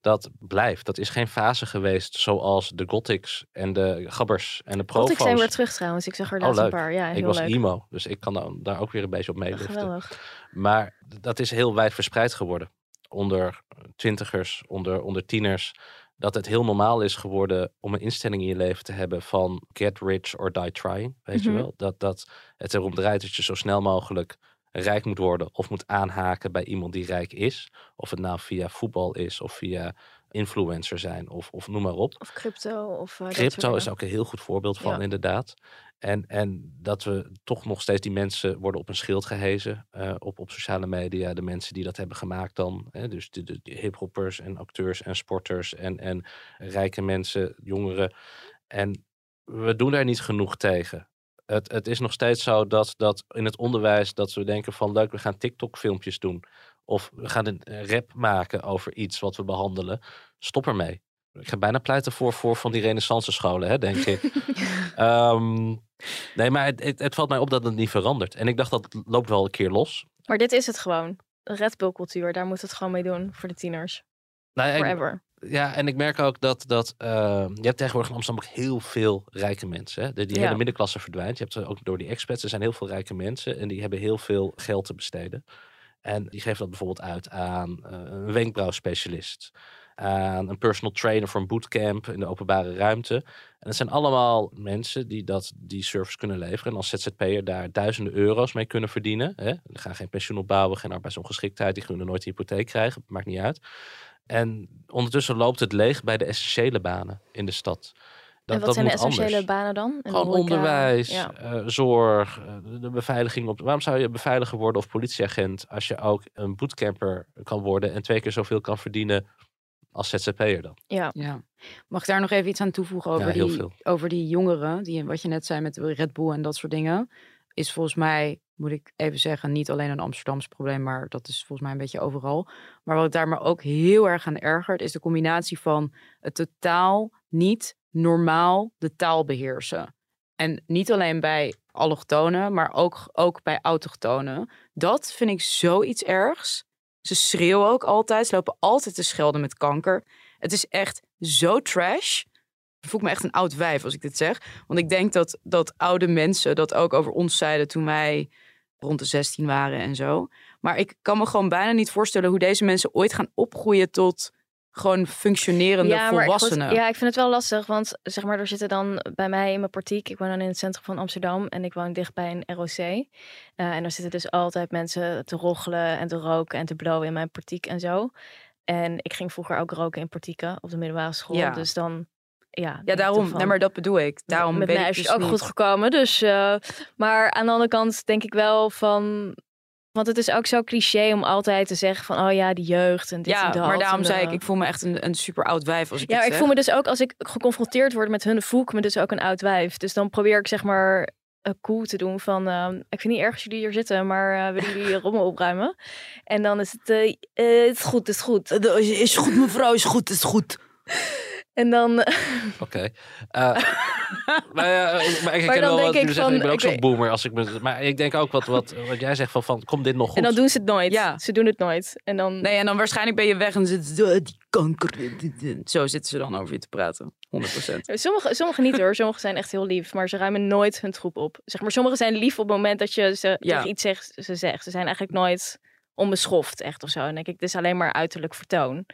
Dat blijft. Dat is geen fase geweest zoals de Gothics en de Gabbers en de Provo's. ik zijn weer terug trouwens. Ik zag er Oh, laatst een paar. Ja, heel ik was leuk. emo, dus ik kan dan daar ook weer een beetje op meeliften. Maar dat is heel wijd verspreid geworden. Onder twintigers, onder, onder tieners. Dat het heel normaal is geworden om een instelling in je leven te hebben van get rich or die trying. Weet Mhm. je wel? Dat, dat het erom draait dat je zo snel mogelijk rijk moet worden. Of moet aanhaken bij iemand die rijk is. Of het nou via voetbal is of via influencer zijn of, of noem maar op. Of crypto. Of, eh, Crypto is ook een heel goed voorbeeld van, Ja. inderdaad. En, en dat we toch nog steeds die mensen worden op een schild gehezen eh, op, op sociale media. De mensen die dat hebben gemaakt dan. Hè, dus de, de, de hiphoppers en acteurs en sporters en, en rijke mensen, jongeren. En we doen daar niet genoeg tegen. Het, het is nog steeds zo dat, dat in het onderwijs dat we denken van leuk, we gaan TikTok filmpjes doen. Of we gaan een rap maken over iets wat we behandelen. Stop ermee. Ik ga bijna pleiten voor, voor van die renaissance scholen, hè, denk ik. <laughs> Ehm, nee, maar het, het, het valt mij op dat het niet verandert. En ik dacht dat het loopt wel een keer los. Maar dit is het gewoon. Red Bull cultuur. Daar moet het gewoon mee doen voor de tieners. Nou, ja, ik- Forever. Ja, en ik merk ook dat, dat eh, je hebt tegenwoordig in Amsterdam ook heel veel rijke mensen. Hè? De, die Ja. hele middenklasse verdwijnt. Je hebt er ook door die expats, er zijn heel veel rijke mensen en die hebben heel veel geld te besteden. En die geven dat bijvoorbeeld uit aan eh, een wenkbrauwspecialist, aan een personal trainer voor een bootcamp in de openbare ruimte. En het zijn allemaal mensen die dat, die service kunnen leveren en als ZZP'er daar duizenden euro's mee kunnen verdienen. Hè? Die gaan geen pensioen opbouwen, geen arbeidsongeschiktheid, die kunnen nooit een hypotheek krijgen, maakt niet uit. En ondertussen loopt het leeg bij de essentiële banen in de stad. Dat, en wat dat zijn de moet essentiële anders. banen dan? In Gewoon onderwijs, Ja. eh, zorg, eh, de- beveiliging. Op, waarom zou je beveiliger worden of politieagent als je ook een bootcamper kan worden en twee keer zoveel kan verdienen als ZZP'er dan? ja. Ja. Mag ik daar nog even iets aan toevoegen over, Ja, heel die, veel. over die jongeren, die, wat je net zei met de Red Bull en dat soort dingen, is volgens mij, moet ik even zeggen, niet alleen een Amsterdams probleem, maar dat is volgens mij een beetje overal. Maar wat daar me ook heel erg aan ergert, is de combinatie van het totaal niet normaal de taal beheersen. En niet alleen bij allochtonen, maar ook, ook bij autochtonen. Dat vind ik zoiets ergs. Ze schreeuwen ook altijd. Ze lopen altijd te schelden met kanker. Het is echt zo trash. Ik voel me echt een oud wijf als ik dit zeg. Want ik denk dat, dat oude mensen dat ook over ons zeiden toen wij rond de 16 waren en zo. Maar ik kan me gewoon bijna niet voorstellen hoe deze mensen ooit gaan opgroeien tot gewoon functionerende goed, volwassenen. ja, ik vind het wel lastig, want zeg maar, er zitten dan bij mij in mijn partiek, ik woon dan in het centrum van Amsterdam en ik woon dicht bij een ROC. Eh, en er zitten dus altijd mensen te roggelen en te roken en te blowen in mijn partiek en zo. En ik ging vroeger ook roken in partieken op de middelbare school, Ja. dus dan, ja. Ja, ik daarom. Nee, maar dat bedoel ik. Daarom met weet mij ik is het dus ook niet. goed gekomen. Dus, eh, maar aan de andere kant denk ik wel van. Want het is ook zo cliché om altijd te zeggen van, oh ja, die jeugd en dit Ja, en dat. maar daarom zei eh, ik, ik voel me echt een, een super oud wijf als ik Ja, ik zeg. voel me dus ook als ik geconfronteerd word met hun, voel ik me dus ook een oud wijf. Dus dan probeer ik zeg maar eh, cool te doen van, eh, ik vind niet erg als jullie hier zitten, maar eh, willen jullie rommel opruimen? En dan is het, het is goed, het is goed. Is goed, mevrouw, is goed, is goed. En dan, <laughs> Oké. Eh, maar, <laughs> ja, maar ik Maar ken dan wel denk wat ik jullie zeggen. van, Ik ben ook ik zo'n boomer. Als ik me, maar ik denk ook wat, wat, wat jij zegt van, van, komt dit nog goed? en dan doen ze het nooit. Ja. Ze doen het nooit. En dan, Nee, en dan waarschijnlijk ben je weg en zitten ze, "Ah, die kanker. Zo zitten ze dan over je te praten. 100%. <laughs> Sommige, sommige niet hoor, sommige zijn echt heel lief, maar ze ruimen nooit hun troep op. Zeg maar, sommige zijn lief op het moment dat je ze Ja. tegen iets zegt, ze zegt. Ze zijn eigenlijk nooit onbeschoft echt of zo. En denk ik, het is alleen maar uiterlijk vertoon.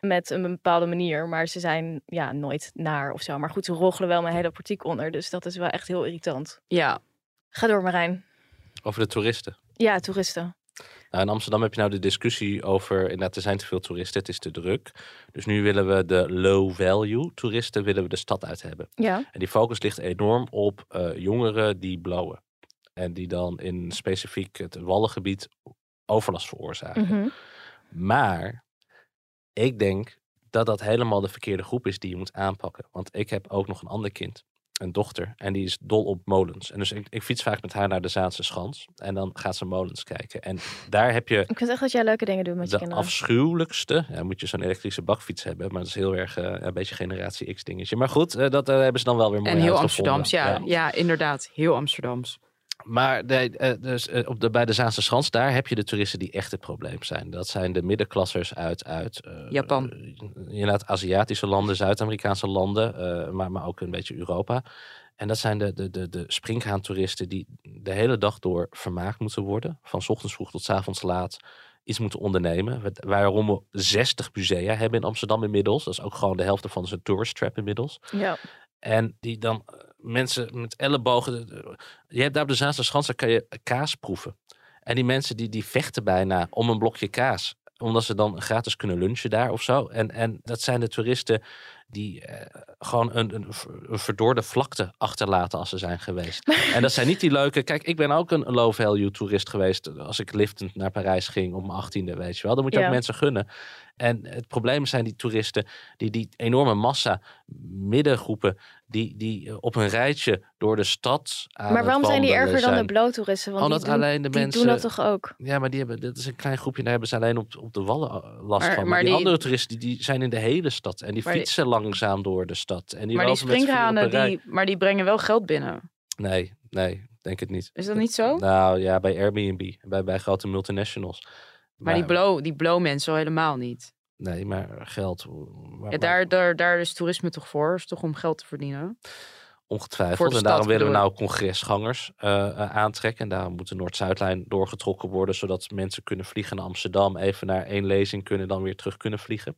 Met een bepaalde manier, maar ze zijn ja, nooit naar of zo. Maar goed, ze roggelen wel mijn hele partiek onder, dus dat is wel echt heel irritant. Ja, Ga door Marijn. Over de toeristen. Ja, toeristen. Nou, in Amsterdam heb je nou de discussie over, inderdaad, er zijn te veel toeristen, het is te druk. Dus nu willen we de low value toeristen willen we de stad uit hebben. Ja. En die focus ligt enorm op eh, jongeren die blowen. En die dan in specifiek het Wallengebied overlast veroorzaken. Mhm. Maar ik denk dat dat helemaal de verkeerde groep is die je moet aanpakken. Want ik heb ook nog een ander kind, een dochter. En die is dol op molens. En dus ik, ik fiets vaak met haar naar de Zaanse Schans. En dan gaat ze molens kijken. En daar heb je Ik vind echt dat jij leuke dingen doet met je de kinderen. afschuwelijkste. Ja, moet je zo'n elektrische bakfiets hebben. Maar dat is heel erg eh, een beetje generatie X dingetje. Maar goed, eh, dat eh, hebben ze dan wel weer mooi En heel. Amsterdams, ja, ja. inderdaad. Heel Amsterdams. Maar de, eh, dus, eh, op de, bij de Zaanse Schans, daar heb je de toeristen die echt het probleem zijn. Dat zijn de middenklassers uit, uit eh, Japan. inderdaad Aziatische landen, Zuid-Amerikaanse landen, maar, maar ook een beetje Europa. En dat zijn de, de, de, de springhaantoeristen die de hele dag door vermaakt moeten worden. Van ochtends vroeg tot 's avonds laat iets moeten ondernemen. Waarom we 60 musea hebben in Amsterdam inmiddels. Dat is ook gewoon de helft van zijn tourist trap inmiddels. Ja. En die dan mensen met ellebogen. Je hebt daar op de Zaanse Schans, daar kan je kaas proeven. En die mensen die, die vechten bijna om een blokje kaas. Omdat ze dan gratis kunnen lunchen daar of zo. En, en dat zijn de toeristen die eh, gewoon een, een, een verdorde vlakte achterlaten als ze zijn geweest. <laughs> En dat zijn niet die leuke... Kijk, ik ben ook een low value toerist geweest als ik liftend naar Parijs ging op mijn achttiende, weet je wel. Dan moet je Ja. ook mensen gunnen. En het probleem zijn die toeristen, die, die enorme massa middengroepen, die, die eh, op een rijtje door de stad aan Maar waarom zijn die erger dan de zijn. bloottoeristen? Want Omdat die, doen, alleen de die mensen... doen dat toch ook? Ja, maar die hebben, dat is een klein groepje, daar hebben ze alleen op, op de wallen eh, last Maar- van. Maar, maar die, die- andere toeristen, die, die zijn in de hele stad. En die fietsen langzaam door de stad. En die maar die springhanen, die, maar die brengen wel geld binnen. Nee, nee, denk het niet. Is dat niet zo? Nou ja, bij Airbnb, bij, bij grote multinationals. Maar die blow, die blow mensen al helemaal niet. Nee, maar geld. maar- Ja, daar, daar, daar is toerisme toch voor? Is toch om geld te verdienen? Ongetwijfeld. En daarom willen we nou congresgangers eh, eh, aantrekken. En daarom moet de Noord-Zuidlijn doorgetrokken worden. Zodat mensen kunnen vliegen naar Amsterdam. Even naar één lezing kunnen, dan weer terug kunnen vliegen.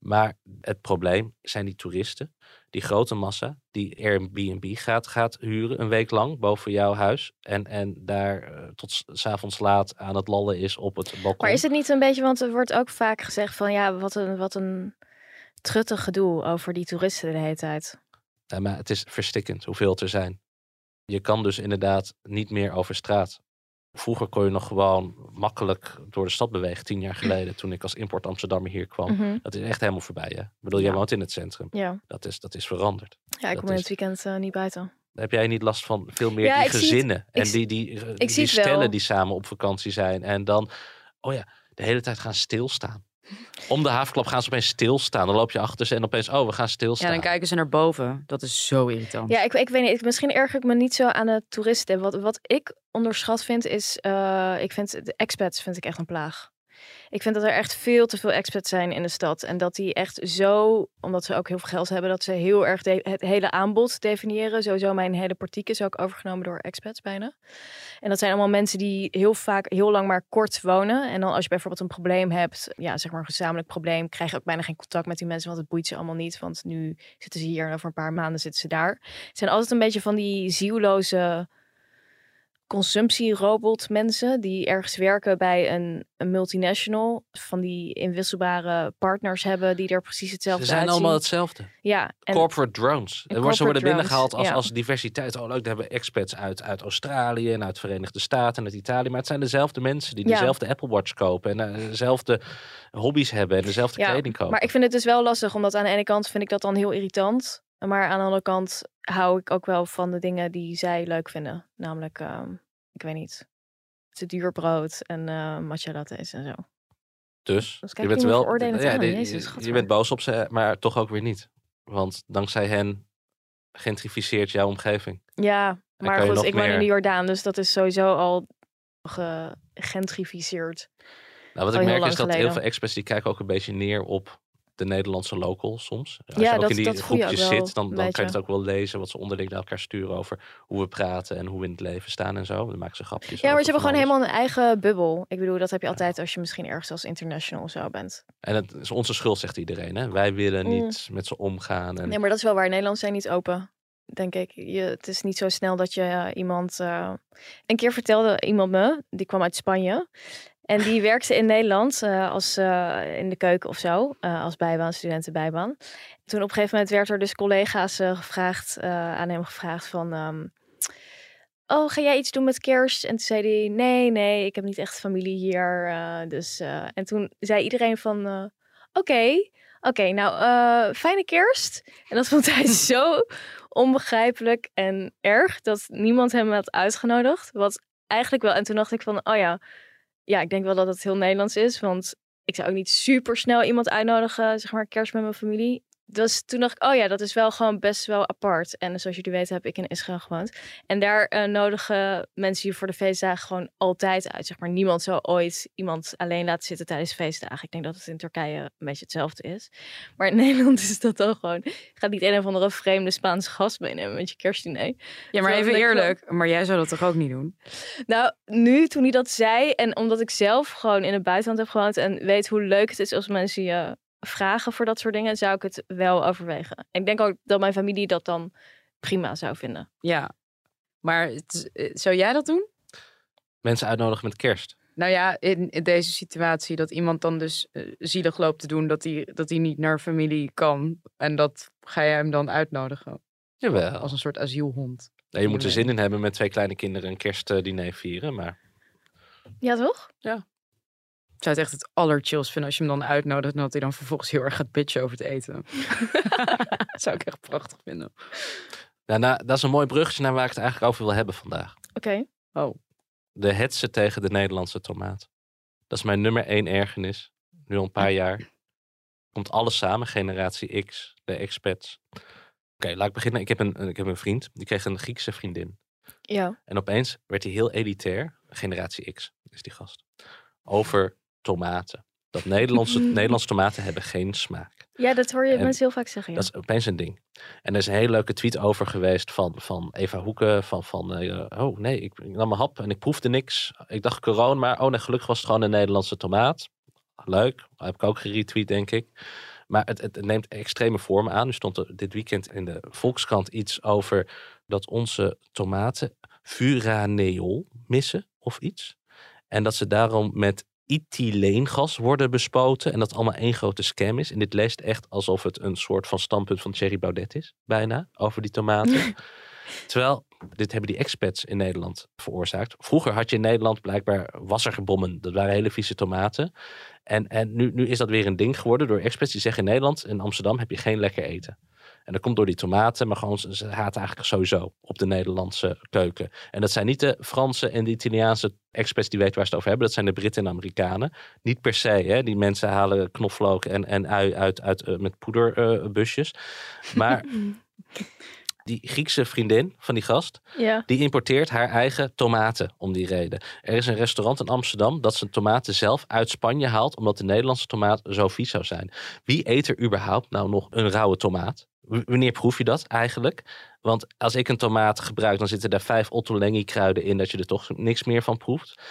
Maar het probleem zijn die toeristen. Die grote massa die Airbnb gaat, gaat huren een week lang boven jouw huis. En, en daar eh, tot s- s avonds laat aan het lallen is op het balkon. Maar is het niet een beetje, want er wordt ook vaak gezegd van ja, wat een, wat een truttig gedoe over die toeristen de hele tijd. Ja, maar het is verstikkend hoeveel er zijn. Je kan dus inderdaad niet meer over straat. Vroeger kon je nog gewoon makkelijk door de stad bewegen, tien jaar geleden, toen ik als import Amsterdammer hier kwam. Mhm. Dat is echt helemaal voorbij. Hè? Ik bedoel, jij Ja. woont in het centrum. Ja, Dat is, dat is veranderd. ja ik kom in is- het weekend eh, niet buiten. Heb jij niet last van veel meer Ja, die het. gezinnen en die, die, die wel. stellen die samen op vakantie zijn en dan, oh ja, de hele tijd gaan stilstaan. Om de havenklap gaan ze opeens stilstaan. Dan loop je achter ze en opeens, oh, we gaan Ja, stilstaan. dan kijken ze naar boven. Dat is zo irritant. Ja, ik, ik weet niet. ik- Misschien erger ik me niet zo aan de toeristen. Wat, wat ik onderschat vind is, eh, ik vind de expats vind ik echt een plaag. Ik vind dat er echt veel te veel expats zijn in de stad. En dat die echt zo, omdat ze ook heel veel geld hebben, dat ze heel erg het hele aanbod definiëren. Sowieso mijn hele partiek is ook overgenomen door expats bijna. En dat zijn allemaal mensen die heel vaak heel lang maar kort wonen. En dan als je bijvoorbeeld een probleem hebt, ja, zeg maar een gezamenlijk probleem, krijg je ook bijna geen contact met die mensen, want het boeit ze allemaal niet. Want nu zitten ze hier en over een paar maanden zitten ze daar. Het zijn altijd een beetje van die zielloze consumptierobot mensen die ergens werken bij een, een multinational. Van die inwisselbare partners hebben die er precies hetzelfde Ze zijn uitzien. allemaal hetzelfde. Ja, en corporate drones. Er wordt, ze corporate worden drones, binnengehaald als, ja. als diversiteit. Oh leuk, daar hebben we expats uit, uit Australië en uit de Verenigde Staten en uit Italië. Maar het zijn dezelfde mensen die Ja. dezelfde Apple Watch kopen en eh, dezelfde hobby's hebben en dezelfde Ja, kleding kopen. Maar ik vind het dus wel lastig, omdat aan de ene kant vind ik dat dan heel irritant. Maar aan de andere kant hou ik ook wel van de dingen die zij leuk vinden. Namelijk, ehm, ik weet niet, te duur brood en eh matcha lattes en zo. Dus Dus je bent wel, aan, de- Jezus, je, bent boos op ze, maar toch ook weer niet. Want dankzij hen gentrificeert jouw omgeving. Ja, maar goed, ik woon in meer- de Jordaan, dus dat is sowieso al gegentrificeerd. Nou, wat Al ik merk is dat heel veel expats die kijken ook een beetje neer op de Nederlandse local soms. Als Ja, je ook dat- in die dat groepjes zit, dan, dan kan je het ook wel lezen wat ze onderling naar elkaar sturen over hoe we praten en hoe we in het leven staan en zo. Dan maken ze grapjes. Ja, maar ze hebben gewoon helemaal een eigen bubbel. Ik bedoel, dat heb je altijd als je misschien ergens als international of zo bent. En het is onze schuld, zegt iedereen. Hè? Wij willen Mm. niet met ze omgaan. En... Nee, maar dat is wel waar. Nederland zijn niet open. denk ik. Je, het is niet zo snel dat je eh, iemand... eh, Een keer vertelde iemand me, die kwam uit Spanje. En die werkte in Nederland eh, als eh, in de keuken of zo. eh, als bijbaan, studentenbijbaan. Toen op een gegeven moment werd er dus collega's gevraagd, aan hem gevraagd van... ehm, Oh, ga jij iets doen met kerst? En toen zei hij, nee, nee, ik heb niet echt familie hier. dus, en toen zei iedereen van, oké, oké, nou, fijne kerst. En dat vond hij <laughs> zo onbegrijpelijk en erg dat niemand hem had uitgenodigd. Wat eigenlijk wel, en toen dacht ik van, oh ja, ja, ik denk wel dat het heel Nederlands is. Want ik zou ook niet super snel iemand uitnodigen, zeg maar, kerst met mijn familie. Dus toen dacht ik, oh ja, dat is wel gewoon best wel apart. En zoals jullie weten heb ik in Israël gewoond. En daar eh, nodigen mensen je voor de feestdagen gewoon altijd uit. Zeg maar, niemand zou ooit iemand alleen laten zitten tijdens feestdagen. Ik denk dat het in Turkije een beetje hetzelfde is. Maar in <laughs> Nederland is dat dan gewoon... Je gaat niet een of andere vreemde Spaanse gast meenemen met je kerstdiner. Ja, maar even eerlijk, maar jij zou dat toch ook niet doen? Nou, nu toen hij dat zei en omdat ik zelf gewoon in het buitenland heb gewoond en weet hoe leuk het is als mensen je vragen voor dat soort dingen, zou ik het wel overwegen. Ik denk ook dat mijn familie dat dan prima zou vinden. Ja. Maar het eh, zou jij dat doen? Mensen uitnodigen met kerst. Nou ja, in, in deze situatie dat iemand dan dus eh, zielig loopt te doen dat hij, dat hij niet naar familie kan. En dat ga jij hem dan uitnodigen Jawel. als een soort asielhond. Nee, je moet er zin in hebben met twee kleine kinderen een kerstdiner vieren. Maar Ja, toch? Ik zou het echt het allerchills vinden als je hem dan uitnodigt en dat hij dan vervolgens heel erg gaat bitchen over het eten. dat <laughs> zou ik echt prachtig vinden. nou, nou, dat is een mooi bruggetje naar waar ik het eigenlijk over wil hebben vandaag. Oké. Oh, De hetsen tegen de Nederlandse tomaat. Dat is mijn nummer één ergernis. Nu al een paar jaar. Komt alles samen. Generatie X, de expats. Oké, laat ik beginnen. Ik heb, een, ik heb een vriend. Die kreeg een Griekse vriendin. Ja. En opeens werd hij heel elitair. Generatie X is die gast. Over tomaten. Dat Nederlandse, <laughs> Nederlandse tomaten hebben geen smaak. Ja, dat hoor je En mensen heel vaak zeggen. Ja. Dat is opeens een ding. En er is een hele leuke tweet over geweest van, van Eva Hoeken. Van, van eh, oh nee, ik, ik nam mijn hap en ik proefde niks. Ik dacht corona, maar oh nee, gelukkig was het gewoon een Nederlandse tomaat. Leuk, heb ik ook geretweet denk ik. Maar het, het neemt extreme vormen aan. Nu stond er dit weekend in de Volkskrant iets over dat onze tomaten furaneol missen of iets. En dat ze daarom met ethyleengas worden bespoten. En dat allemaal één grote scam is. En dit leest echt alsof het een soort van standpunt van Thierry Baudet is. Bijna, over die tomaten. <laughs> Terwijl, dit hebben die expats in Nederland veroorzaakt. Vroeger had je in Nederland blijkbaar wassergebommen. Dat waren hele vieze tomaten. En, en nu, nu is dat weer een ding geworden door expats die zeggen in Nederland, in Amsterdam heb je geen lekker eten. En dat komt door die tomaten, maar gewoon ze, haten eigenlijk sowieso op de Nederlandse keuken. En dat zijn niet de Franse en de Italiaanse experts die weten waar ze het over hebben. Dat zijn de Britten en Amerikanen. Niet per se, hè. die mensen halen knoflook en, en ui uit, uit eh, met poederbusjes. maar <laughs> die Griekse vriendin van die gast, ja. die importeert haar eigen tomaten om die reden. Er is een restaurant in Amsterdam dat zijn tomaten zelf uit Spanje haalt, omdat de Nederlandse tomaat zo vies zou zijn. Wie eet er überhaupt nou nog een rauwe tomaat? Wanneer proef je dat eigenlijk? Want als ik een tomaat gebruik, dan zitten daar vijf Ottolenghi kruiden in, dat je er toch niks meer van proeft.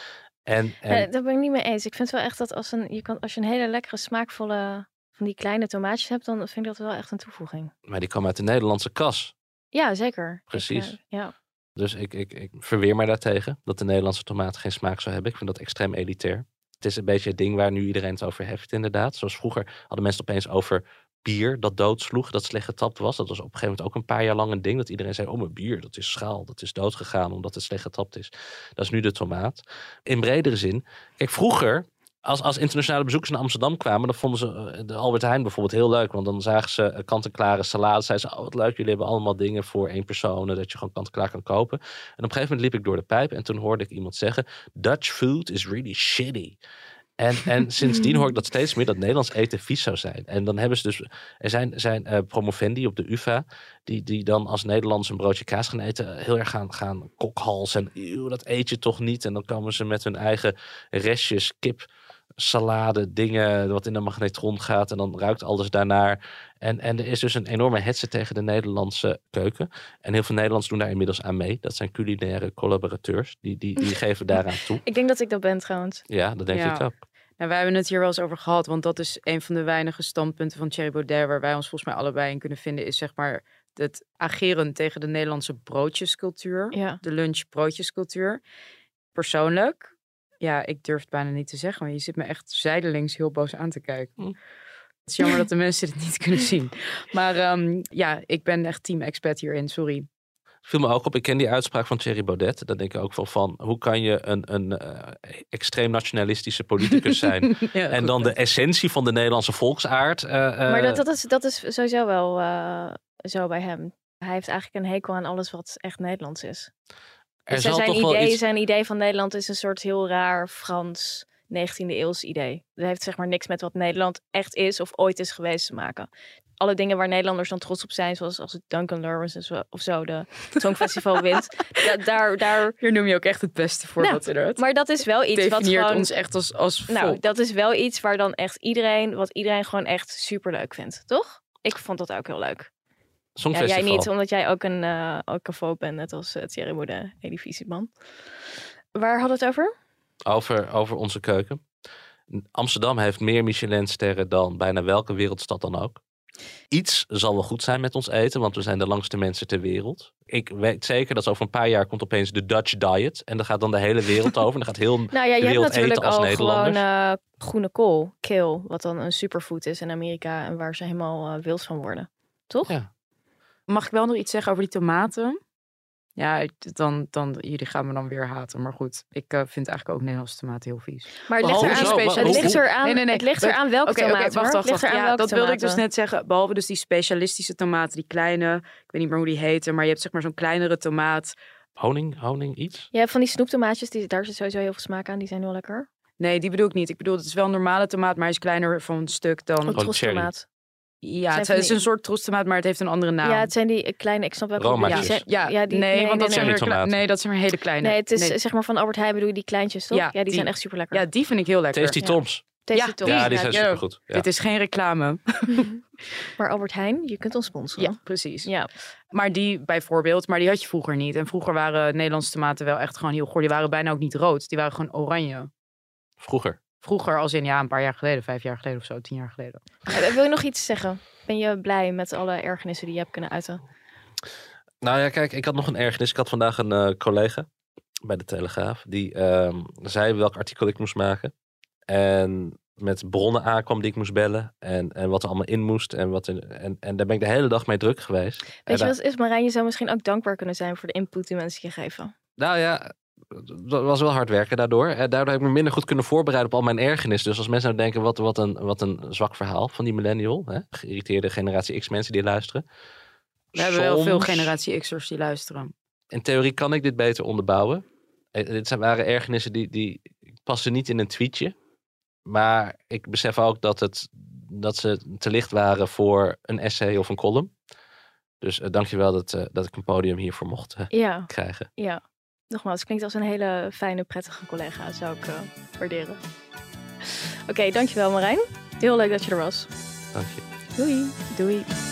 En, en daar ben ik niet mee eens. Ik vind wel echt dat als, een, je kan, als je een hele lekkere, smaakvolle van die kleine tomaatjes hebt, dan vind ik dat wel echt een toevoeging. maar die komen uit de Nederlandse kas. Ja, zeker. Ik, Precies. eh, ja. Dus ik, ik, ik verweer mij daartegen dat de Nederlandse tomaat geen smaak zou hebben. Ik vind dat extreem elitair. Het is een beetje het ding waar nu iedereen het over heeft, inderdaad. Zoals vroeger hadden mensen opeens over bier dat doodsloeg, dat slecht getapt was. Dat was op een gegeven moment ook een paar jaar lang een ding. Dat iedereen zei, oh mijn bier, dat is schaal, dat is doodgegaan omdat het slecht getapt is. Dat is nu de tomaat. In bredere zin, kijk vroeger... Als, als internationale bezoekers naar Amsterdam kwamen, dan vonden ze eh, de Albert Heijn bijvoorbeeld heel leuk. Want dan zagen ze kant-en-klare salade. Zeiden ze, oh wat leuk, jullie hebben allemaal dingen voor één persoon. eh, Dat je gewoon kant-en-klaar kan kopen. En op een gegeven moment liep ik door de pijp en toen hoorde ik iemand zeggen: Dutch food is really shitty. En, en <laughs> sindsdien hoor ik dat steeds meer dat Nederlands eten vies zou zijn. En dan hebben ze dus. Er zijn, zijn eh, promovendi op de UVA. Die, die dan als Nederlands een broodje kaas gaan eten. Heel erg gaan, gaan kokhals. En dat eet je toch niet. En dan komen ze met hun eigen restjes kip. Salade, dingen wat in de magnetron gaat. En dan ruikt alles daarnaar. En, en er is dus een enorme hetze tegen de Nederlandse keuken. En heel veel Nederlanders doen daar inmiddels aan mee. Dat zijn culinaire collaborateurs. Die, die, die <laughs> geven daaraan toe. Ik denk dat ik dat ben trouwens. Ja, dat denk Ja. ik ook. Nou, wij hebben het hier wel eens over gehad, want dat is een van de weinige standpunten van Thierry Baudet waar wij ons volgens mij allebei in kunnen vinden, is zeg maar het ageren tegen de Nederlandse broodjescultuur. Ja. De lunch broodjescultuur. Persoonlijk, ja, ik durf het bijna niet te zeggen, maar je zit me echt zijdelings heel boos aan te kijken. Hm. Het is jammer <laughs> dat de mensen dit niet kunnen zien. Maar ehm, ja, ik ben echt team expert hierin, sorry. Viel me ook op, ik ken die uitspraak van Thierry Baudet. Daar denk ik ook wel van, hoe kan je een, een eh, extreem nationalistische politicus <laughs> zijn... Ja, en dan de essentie van de Nederlandse volksaard... eh, Maar eh, dat, dat, is, dat is sowieso wel eh, zo bij hem. Hij heeft eigenlijk een hekel aan alles wat echt Nederlands is. Dus zal zijn, toch wel idee, iets... zijn idee van Nederland is een soort heel raar Frans 19e eeuws idee. Dat heeft zeg maar niks met wat Nederland echt is of ooit is geweest te maken. Alle dingen waar Nederlanders dan trots op zijn, zoals als het Duncan Lawrence en zo- of zo de <laughs> Songfestival wint. Da- daar, daar, Hier noem je ook echt het beste voorbeeld inderdaad. maar dat is wel iets wat gewoon... ons echt als, als Nou, dat is wel iets waar dan echt iedereen, wat iedereen gewoon echt super leuk vindt, toch? Ik vond dat ook heel leuk. Ja, jij niet, omdat jij ook een, uh, ook een foof bent, net als uh, Thierry Baudet, Edivisieman. Waar hadden we het over? Over, over onze keuken. Amsterdam heeft meer Michelin-sterren dan bijna welke wereldstad dan ook. Iets zal wel goed zijn met ons eten, want we zijn de langste mensen ter wereld. Ik weet zeker dat over een paar jaar komt opeens de Dutch diet. En dat gaat dan de hele wereld over. En dan gaat heel <laughs> Nou ja, je de hebt wereld eten als al Nederlanders. gewoon uh, groene kool, kale, wat dan een superfood is in Amerika en waar ze helemaal uh, wild van worden. Toch? Ja. Mag ik wel nog iets zeggen over die tomaten? Ja, dan, dan, jullie gaan me dan weer haten. Maar goed, ik uh, vind eigenlijk ook Nederlandse tomaten heel vies. Maar het ligt eraan, zo, wa- het ligt eraan, Nee, nee, nee. Het ligt eraan welke oké, tomaten. wacht, wacht, wacht. Ja, welke dat wilde ik dus net zeggen. Behalve dus die specialistische tomaten, die kleine, ik weet niet meer hoe die heten, maar je hebt zeg maar zo'n kleinere tomaat. Honing, honing, iets? Je hebt van die snoeptomaatjes, die, daar zit sowieso heel veel smaak aan. Die zijn heel lekker. Nee, die bedoel ik niet. Ik bedoel, het is wel een normale tomaat, maar hij is kleiner van een stuk dan. Een cherry. trostomaat. Ja, zijn het is die- een soort trostomaat, maar het heeft een andere naam. Ja, het zijn die eh, kleine, ik snap. Romaatjes. Zijn- Ja, die, nee, want dat zijn nee. weer kle- Tomaten. nee, dat zijn weer hele kleine. Nee, het is Nee. zeg maar van Albert Heijn bedoel je die kleintjes, toch? Ja, Ja, die, die. zijn echt super lekker. Ja, die vind ik heel lekker. Tasty Ja. Toms. Tasty Ja, Toms, Ja, die zijn ja, supergoed. Ja. Dit is geen reclame. <laughs> Maar Albert Heijn, je kunt ons sponsoren. Ja, precies. Ja. Maar die bijvoorbeeld, maar die had je vroeger niet. En vroeger waren Nederlandse tomaten wel echt gewoon heel goor. Die waren bijna ook niet rood. Die waren gewoon oranje. Vroeger. Vroeger, als in ja, een paar jaar geleden, vijf jaar geleden of zo, tien jaar geleden. Eh, Wil je nog iets zeggen? Ben je blij met alle ergernissen die je hebt kunnen uiten? Nou ja, kijk, ik had nog een ergernis. Ik had vandaag een eh, collega bij de Telegraaf. Die ehm, zei welk artikel ik moest maken. En met bronnen aankwam die ik moest bellen. En, en wat er allemaal in moest. En, wat en, en daar ben ik de hele dag mee druk geweest. En Weet je daar- wat is, Marijn? Je zou misschien ook dankbaar kunnen zijn voor de input die mensen je geven. Nou ja, dat was wel hard werken daardoor. En daardoor heb ik me minder goed kunnen voorbereiden op al mijn ergernis. Dus als mensen nou denken, wat, wat, een, wat een zwak verhaal van die millennial. Hè? Geïrriteerde generatie X mensen die luisteren. We hebben wel veel generatie X'ers die luisteren. In theorie kan ik dit beter onderbouwen. Eh, Dit zijn, waren ergernissen die, die passen niet in een tweetje. Maar ik besef ook dat, het, dat ze te licht waren voor een essay of een column. Dus uh, dankjewel dat, uh, dat ik een podium hiervoor mocht uh, Ja, krijgen. ja. Nogmaals, het klinkt als een hele fijne, prettige collega. Zou ik uh, waarderen. Oké, okay, dankjewel Marijn. Heel leuk dat je er was. Dank je. Doei. Doei.